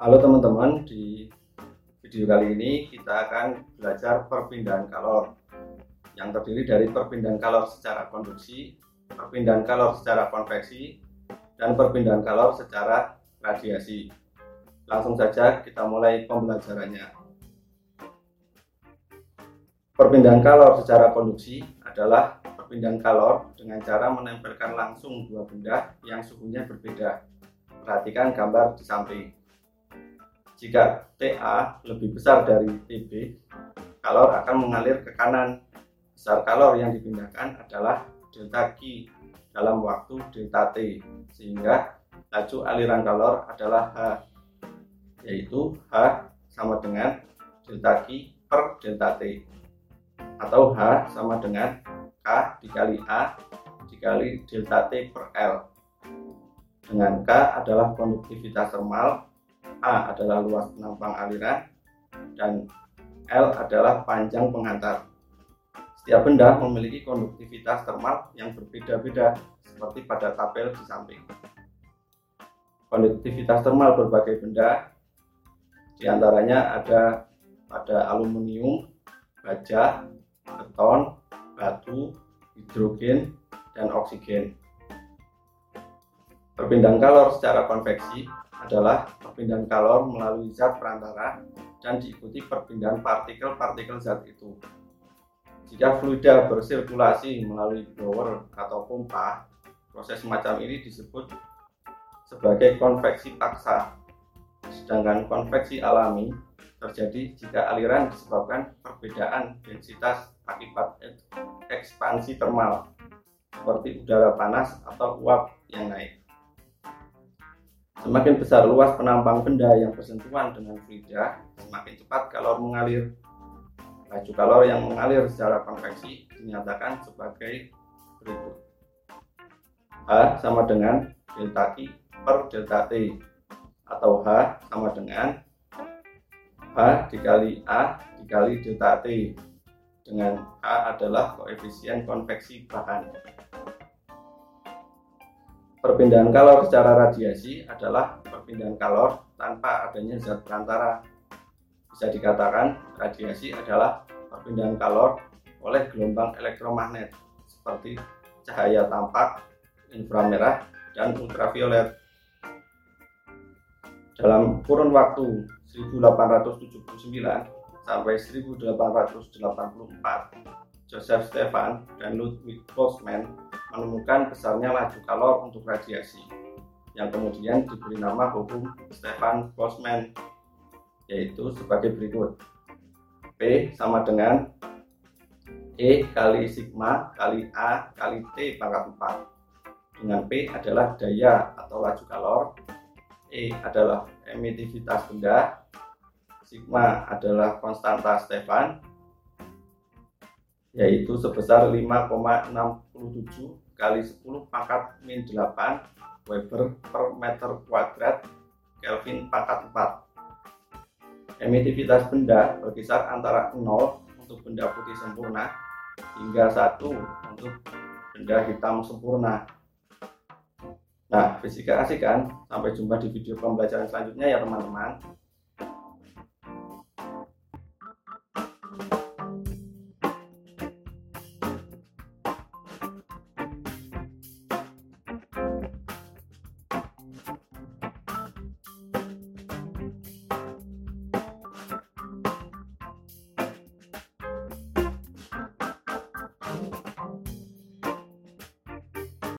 Halo teman-teman, di video kali ini kita akan belajar perpindahan kalor yang terdiri dari perpindahan kalor secara konduksi, perpindahan kalor secara konveksi, dan perpindahan kalor secara radiasi. Langsung saja kita mulai pembelajarannya. Perpindahan kalor secara konduksi adalah perpindahan kalor dengan cara menempelkan langsung dua benda yang suhunya berbeda. Perhatikan gambar di samping. Jika TA lebih besar dari TB, kalor akan mengalir ke kanan. Besar kalor yang dipindahkan adalah delta Q dalam waktu delta T, sehingga laju aliran kalor adalah H, yaitu H sama dengan delta Q per delta T, atau H sama dengan K dikali A dikali delta T per L. Dengan K adalah konduktivitas termal A adalah luas penampang aliran dan L adalah panjang penghantar. Setiap benda memiliki konduktivitas termal yang berbeda-beda seperti pada tabel di samping. Konduktivitas termal berbagai benda di antaranya ada pada aluminium, baja, beton, batu, hidrogen, dan oksigen. Perpindahan kalor secara konveksi adalah perpindahan kalor melalui zat perantara dan diikuti perpindahan partikel-partikel zat itu. Jika fluida bersirkulasi melalui blower atau pompa, proses semacam ini disebut sebagai konveksi paksa. Sedangkan konveksi alami terjadi jika aliran disebabkan perbedaan densitas akibat ekspansi termal, seperti udara panas atau uap yang naik. Semakin besar luas penampang benda yang bersentuhan dengan fluida, semakin cepat kalor mengalir. Laju kalor yang mengalir secara konveksi dinyatakan sebagai berikut. H sama dengan delta Q per delta T atau H sama dengan H dikali A dikali delta T dengan A adalah koefisien konveksi bahan. Perpindahan kalor secara radiasi adalah perpindahan kalor tanpa adanya zat perantara. Bisa dikatakan radiasi adalah perpindahan kalor oleh gelombang elektromagnet seperti cahaya tampak, inframerah, dan ultraviolet. Dalam kurun waktu 1879 sampai 1884, Joseph Stefan dan Ludwig Boltzmann menemukan besarnya laju kalor untuk radiasi yang kemudian diberi nama hukum Stefan Boltzmann yaitu sebagai berikut. P sama dengan E kali sigma kali A kali T pangkat 4 dengan P adalah daya atau laju kalor E adalah emitivitas benda sigma adalah konstanta Stefan yaitu sebesar 5,67 kali 10 pangkat min 8 Weber per meter kuadrat Kelvin pangkat 4 emitivitas benda berkisar antara 0 untuk benda putih sempurna hingga 1 untuk benda hitam sempurna. Nah fisika asik kan sampai jumpa di video pembelajaran selanjutnya ya teman-teman